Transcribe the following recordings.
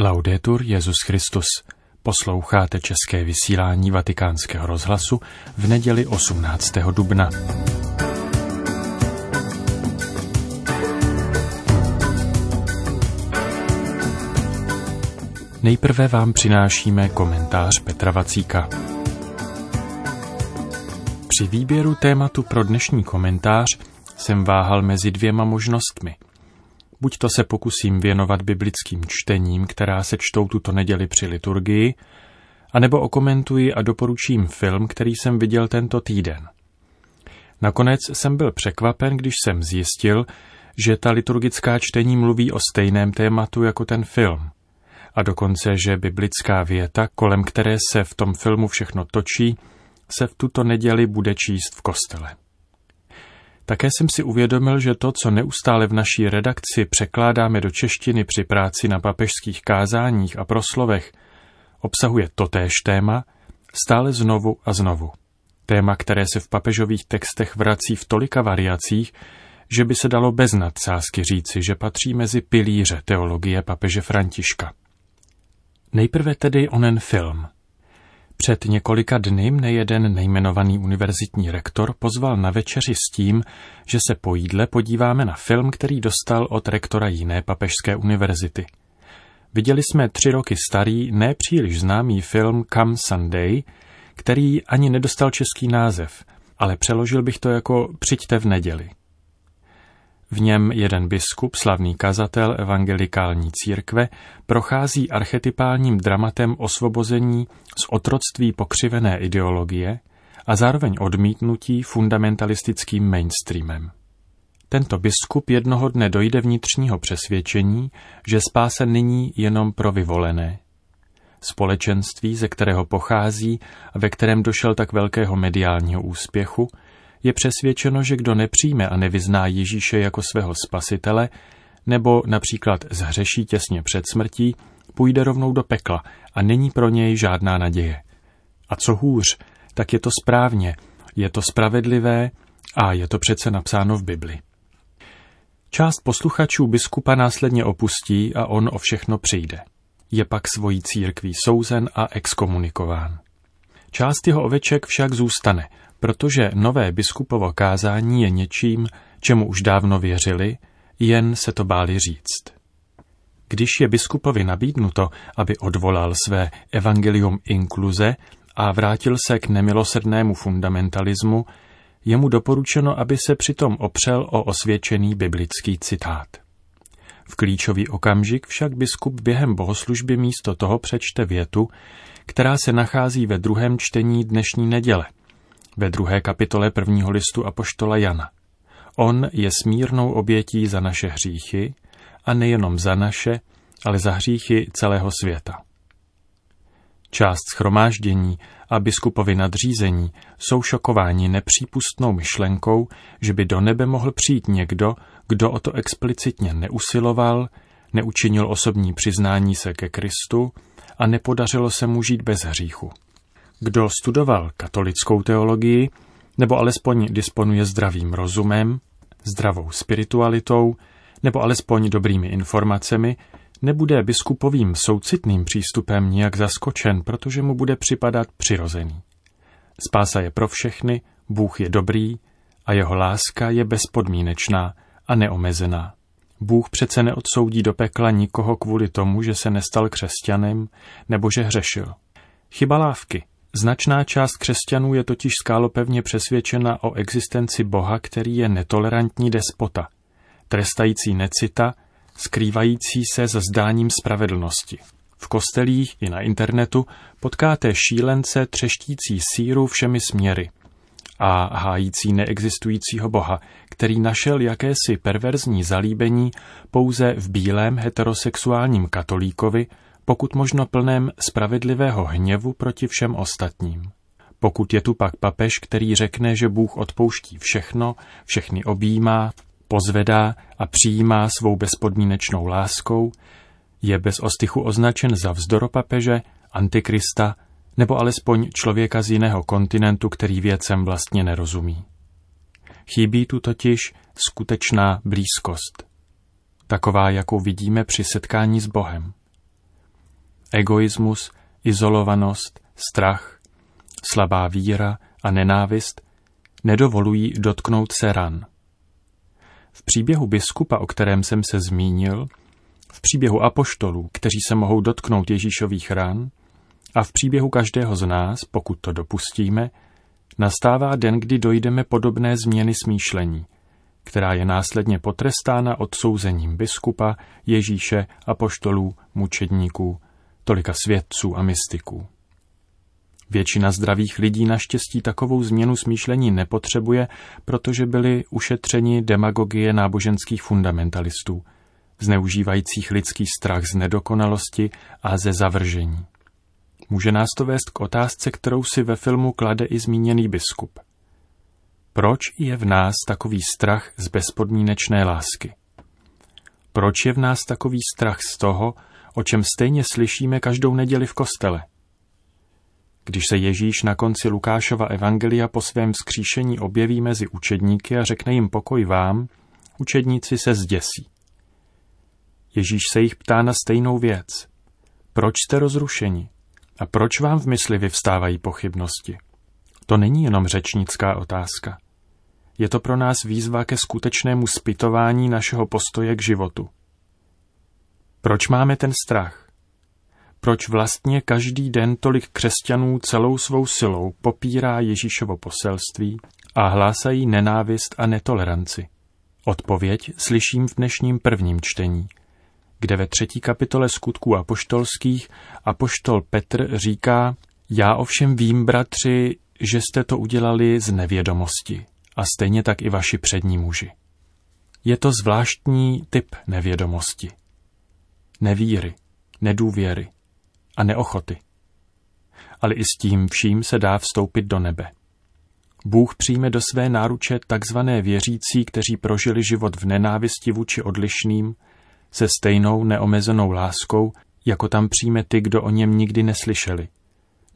Laudetur Jezus Christus. Posloucháte české vysílání Vatikánského rozhlasu v neděli 18. dubna. Nejprve vám přinášíme komentář Petra Vacíka. Při výběru tématu pro dnešní komentář jsem váhal mezi dvěma možnostmi – Buď to se pokusím věnovat biblickým čtením, která se čtou tuto neděli při liturgii, anebo okomentuji a doporučím film, který jsem viděl tento týden. Nakonec jsem byl překvapen, když jsem zjistil, že ta liturgická čtení mluví o stejném tématu jako ten film. A dokonce, že biblická věta, kolem které se v tom filmu všechno točí, se v tuto neděli bude číst v kostele. Také jsem si uvědomil, že to, co neustále v naší redakci překládáme do češtiny při práci na papežských kázáních a proslovech, obsahuje totéž téma stále znovu a znovu. Téma, které se v papežových textech vrací v tolika variacích, že by se dalo bez nadsázky říci, že patří mezi pilíře teologie papeže Františka. Nejprve tedy onen film – před několika dny mne jeden nejmenovaný univerzitní rektor pozval na večeři s tím, že se po jídle podíváme na film, který dostal od rektora jiné papežské univerzity. Viděli jsme tři roky starý, nepříliš známý film Come Sunday, který ani nedostal český název, ale přeložil bych to jako Přijďte v neděli. V něm jeden biskup, slavný kazatel evangelikální církve, prochází archetypálním dramatem osvobození z otroctví pokřivené ideologie a zároveň odmítnutí fundamentalistickým mainstreamem. Tento biskup jednoho dne dojde vnitřního přesvědčení, že spása není jenom pro vyvolené. Společenství, ze kterého pochází a ve kterém došel tak velkého mediálního úspěchu, je přesvědčeno, že kdo nepřijme a nevyzná Ježíše jako svého spasitele, nebo například zhřeší těsně před smrtí, půjde rovnou do pekla a není pro něj žádná naděje. A co hůř, tak je to správně, je to spravedlivé a je to přece napsáno v Bibli. Část posluchačů biskupa následně opustí a on o všechno přijde. Je pak svojí církví souzen a exkomunikován. Část jeho oveček však zůstane protože nové biskupovo kázání je něčím, čemu už dávno věřili, jen se to báli říct. Když je biskupovi nabídnuto, aby odvolal své evangelium inkluze a vrátil se k nemilosrdnému fundamentalismu, je mu doporučeno, aby se přitom opřel o osvědčený biblický citát. V klíčový okamžik však biskup během bohoslužby místo toho přečte větu, která se nachází ve druhém čtení dnešní neděle – ve druhé kapitole prvního listu Apoštola Jana. On je smírnou obětí za naše hříchy a nejenom za naše, ale za hříchy celého světa. Část schromáždění a biskupovi nadřízení jsou šokováni nepřípustnou myšlenkou, že by do nebe mohl přijít někdo, kdo o to explicitně neusiloval, neučinil osobní přiznání se ke Kristu a nepodařilo se mu žít bez hříchu. Kdo studoval katolickou teologii, nebo alespoň disponuje zdravým rozumem, zdravou spiritualitou, nebo alespoň dobrými informacemi, nebude biskupovým soucitným přístupem nijak zaskočen, protože mu bude připadat přirozený. Spása je pro všechny, Bůh je dobrý a jeho láska je bezpodmínečná a neomezená. Bůh přece neodsoudí do pekla nikoho kvůli tomu, že se nestal křesťanem nebo že hřešil. Chyba lávky, Značná část křesťanů je totiž skálopevně přesvědčena o existenci Boha, který je netolerantní despota, trestající necita, skrývající se za zdáním spravedlnosti. V kostelích i na internetu potkáte šílence třeštící síru všemi směry a hájící neexistujícího boha, který našel jakési perverzní zalíbení pouze v bílém heterosexuálním katolíkovi, pokud možno plném spravedlivého hněvu proti všem ostatním. Pokud je tu pak papež, který řekne, že Bůh odpouští všechno, všechny objímá, pozvedá a přijímá svou bezpodmínečnou láskou, je bez ostychu označen za vzdoropapeže, antikrista nebo alespoň člověka z jiného kontinentu, který věcem vlastně nerozumí. Chybí tu totiž skutečná blízkost. Taková, jakou vidíme při setkání s Bohem. Egoismus, izolovanost, strach, slabá víra a nenávist nedovolují dotknout se ran. V příběhu biskupa, o kterém jsem se zmínil, v příběhu apoštolů, kteří se mohou dotknout Ježíšových ran, a v příběhu každého z nás, pokud to dopustíme, nastává den, kdy dojdeme podobné změny smýšlení, která je následně potrestána odsouzením biskupa, Ježíše, apoštolů, mučedníků, tolika svědců a mystiků. Většina zdravých lidí naštěstí takovou změnu smýšlení nepotřebuje, protože byli ušetřeni demagogie náboženských fundamentalistů, zneužívajících lidský strach z nedokonalosti a ze zavržení. Může nás to vést k otázce, kterou si ve filmu klade i zmíněný biskup. Proč je v nás takový strach z bezpodmínečné lásky? Proč je v nás takový strach z toho, o čem stejně slyšíme každou neděli v kostele? Když se Ježíš na konci Lukášova evangelia po svém vzkříšení objeví mezi učedníky a řekne jim pokoj vám, učedníci se zděsí. Ježíš se jich ptá na stejnou věc. Proč jste rozrušeni? A proč vám v mysli vyvstávají pochybnosti? To není jenom řečnická otázka. Je to pro nás výzva ke skutečnému spytování našeho postoje k životu. Proč máme ten strach? Proč vlastně každý den tolik křesťanů celou svou silou popírá Ježíšovo poselství a hlásají nenávist a netoleranci? Odpověď slyším v dnešním prvním čtení, kde ve třetí kapitole skutků apoštolských apoštol Petr říká, já ovšem vím, bratři, že jste to udělali z nevědomosti a stejně tak i vaši přední muži. Je to zvláštní typ nevědomosti. Nevíry, nedůvěry a neochoty. Ale i s tím vším se dá vstoupit do nebe. Bůh přijme do své náruče takzvané věřící, kteří prožili život v nenávisti vůči odlišným, se stejnou neomezenou láskou, jako tam přijme ty, kdo o něm nikdy neslyšeli,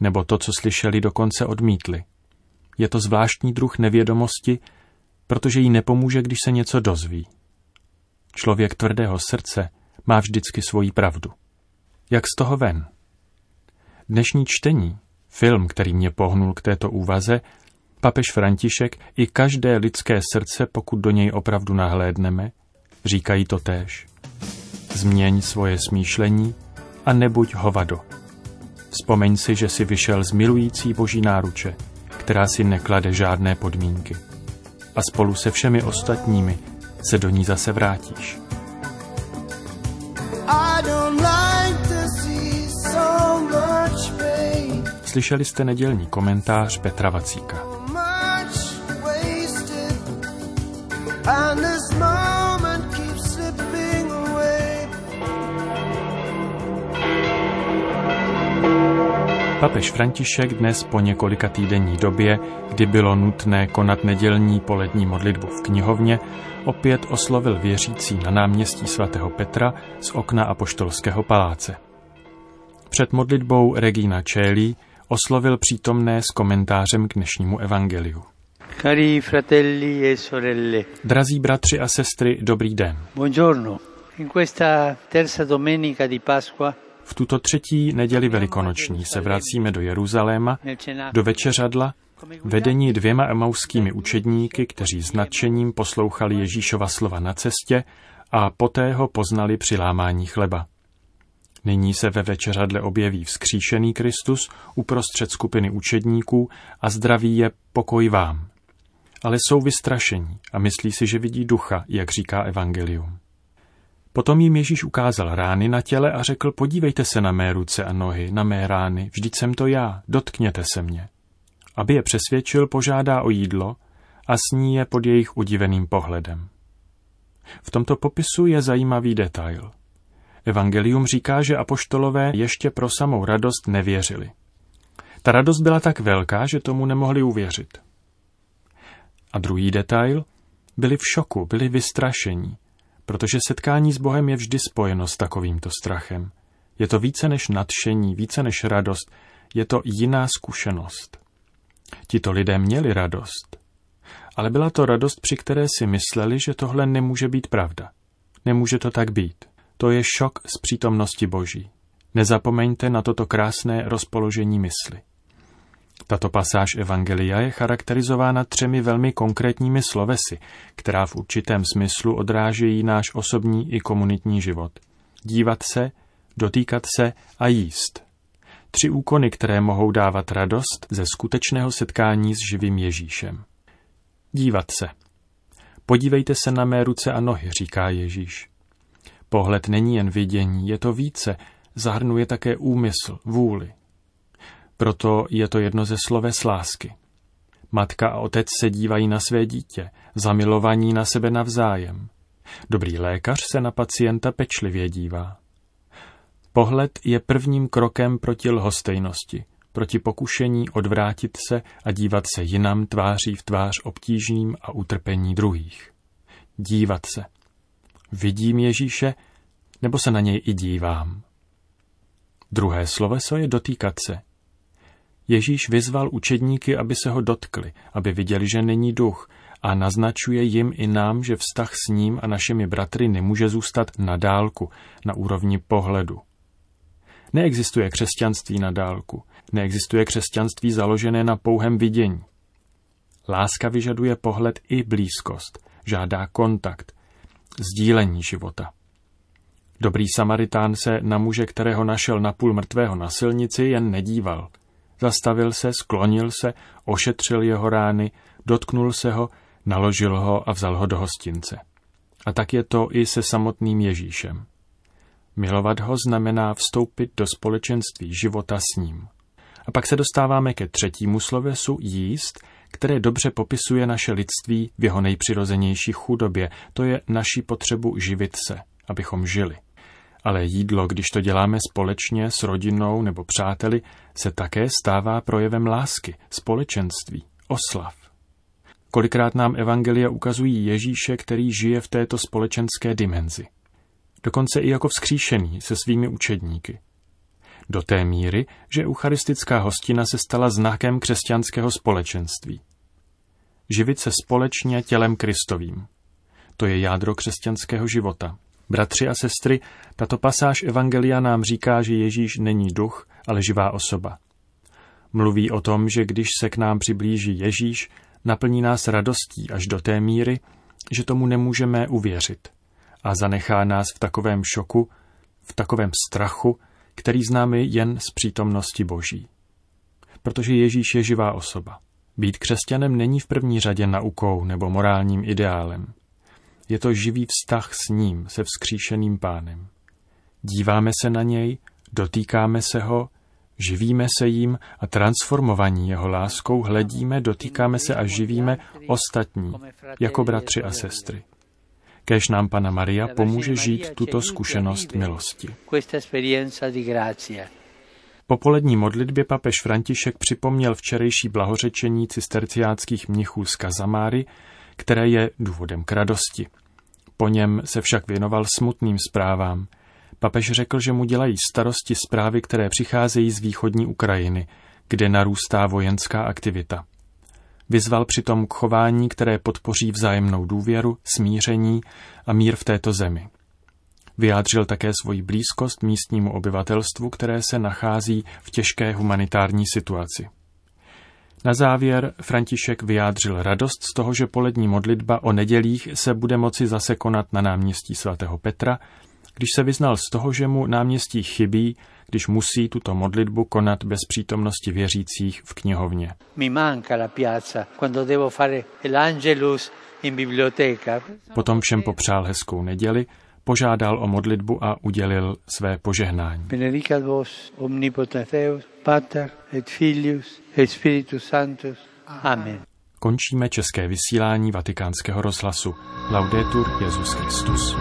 nebo to, co slyšeli, dokonce odmítli. Je to zvláštní druh nevědomosti, protože jí nepomůže, když se něco dozví. Člověk tvrdého srdce má vždycky svoji pravdu. Jak z toho ven? Dnešní čtení, film, který mě pohnul k této úvaze, papež František i každé lidské srdce, pokud do něj opravdu nahlédneme, říkají to též. Změň svoje smýšlení a nebuď hovado. Vzpomeň si, že si vyšel z milující boží náruče, která si neklade žádné podmínky. A spolu se všemi ostatními se do ní zase vrátíš. Slyšeli jste nedělní komentář Petra Vacíka. Papež František dnes po několika týdenní době, kdy bylo nutné konat nedělní polední modlitbu v knihovně, opět oslovil věřící na náměstí svatého Petra z okna Apoštolského paláce. Před modlitbou Regina Čélí oslovil přítomné s komentářem k dnešnímu evangeliu. Cari fratelli e sorelle. Drazí bratři a sestry, dobrý den. Buongiorno. In questa terza domenica di Pasqua v tuto třetí neděli velikonoční se vracíme do Jeruzaléma, do večeřadla, vedení dvěma emauskými učedníky, kteří s nadšením poslouchali Ježíšova slova na cestě a poté ho poznali při lámání chleba. Nyní se ve večeřadle objeví vzkříšený Kristus uprostřed skupiny učedníků a zdraví je pokoj vám. Ale jsou vystrašení a myslí si, že vidí ducha, jak říká evangelium. Potom jim Ježíš ukázal rány na těle a řekl, podívejte se na mé ruce a nohy, na mé rány, vždyť jsem to já, dotkněte se mě. Aby je přesvědčil, požádá o jídlo a sní je pod jejich udiveným pohledem. V tomto popisu je zajímavý detail. Evangelium říká, že apoštolové ještě pro samou radost nevěřili. Ta radost byla tak velká, že tomu nemohli uvěřit. A druhý detail, byli v šoku, byli vystrašení, protože setkání s Bohem je vždy spojeno s takovýmto strachem. Je to více než nadšení, více než radost, je to jiná zkušenost. Tito lidé měli radost, ale byla to radost, při které si mysleli, že tohle nemůže být pravda. Nemůže to tak být. To je šok z přítomnosti Boží. Nezapomeňte na toto krásné rozpoložení mysli. Tato pasáž Evangelia je charakterizována třemi velmi konkrétními slovesy, která v určitém smyslu odrážejí náš osobní i komunitní život. Dívat se, dotýkat se a jíst. Tři úkony, které mohou dávat radost ze skutečného setkání s živým Ježíšem. Dívat se. Podívejte se na mé ruce a nohy, říká Ježíš. Pohled není jen vidění, je to více, zahrnuje také úmysl, vůli. Proto je to jedno ze sloves lásky. Matka a otec se dívají na své dítě, zamilovaní na sebe navzájem. Dobrý lékař se na pacienta pečlivě dívá. Pohled je prvním krokem proti lhostejnosti, proti pokušení odvrátit se a dívat se jinam tváří v tvář obtížným a utrpení druhých. Dívat se. Vidím Ježíše, nebo se na něj i dívám. Druhé sloveso je dotýkat se. Ježíš vyzval učedníky, aby se ho dotkli, aby viděli, že není duch a naznačuje jim i nám, že vztah s ním a našimi bratry nemůže zůstat na dálku, na úrovni pohledu. Neexistuje křesťanství na dálku, neexistuje křesťanství založené na pouhém vidění. Láska vyžaduje pohled i blízkost, žádá kontakt, sdílení života. Dobrý Samaritán se na muže, kterého našel napůl mrtvého na silnici, jen nedíval. Zastavil se, sklonil se, ošetřil jeho rány, dotknul se ho, naložil ho a vzal ho do hostince. A tak je to i se samotným Ježíšem. Milovat ho znamená vstoupit do společenství života s ním. A pak se dostáváme ke třetímu slovesu jíst, které dobře popisuje naše lidství v jeho nejpřirozenější chudobě, to je naší potřebu živit se, abychom žili. Ale jídlo, když to děláme společně s rodinou nebo přáteli, se také stává projevem lásky, společenství, oslav. Kolikrát nám evangelia ukazují Ježíše, který žije v této společenské dimenzi. Dokonce i jako vzkříšený se svými učedníky. Do té míry, že eucharistická hostina se stala znakem křesťanského společenství. Živit se společně tělem Kristovým. To je jádro křesťanského života. Bratři a sestry, tato pasáž Evangelia nám říká, že Ježíš není duch, ale živá osoba. Mluví o tom, že když se k nám přiblíží Ježíš, naplní nás radostí až do té míry, že tomu nemůžeme uvěřit a zanechá nás v takovém šoku, v takovém strachu, který známe jen z přítomnosti Boží. Protože Ježíš je živá osoba. Být křesťanem není v první řadě naukou nebo morálním ideálem. Je to živý vztah s ním, se vzkříšeným pánem. Díváme se na něj, dotýkáme se ho, živíme se jím a transformovaní jeho láskou hledíme, dotýkáme se a živíme ostatní, jako bratři a sestry. Kéž nám Pana Maria pomůže žít tuto zkušenost milosti. Po polední modlitbě papež František připomněl včerejší blahořečení cisterciáckých mnichů z Kazamáry, které je důvodem k radosti. Po něm se však věnoval smutným zprávám. Papež řekl, že mu dělají starosti zprávy, které přicházejí z východní Ukrajiny, kde narůstá vojenská aktivita. Vyzval přitom k chování, které podpoří vzájemnou důvěru, smíření a mír v této zemi. Vyjádřil také svoji blízkost místnímu obyvatelstvu, které se nachází v těžké humanitární situaci. Na závěr František vyjádřil radost z toho, že polední modlitba o nedělích se bude moci zase konat na náměstí svatého Petra, když se vyznal z toho, že mu náměstí chybí, když musí tuto modlitbu konat bez přítomnosti věřících v knihovně. Mi manca la piazza quando devo fare l'angelus in biblioteca. Potom všem popřál hezkou neděli, požádal o modlitbu a udělil své požehnání. Benedicat vos omnipotens Deus, Pater et Filius et Spiritus Sanctus. Amen. Končíme české vysílání vatikánského rozhlasu. Laudetur Jesus Christus.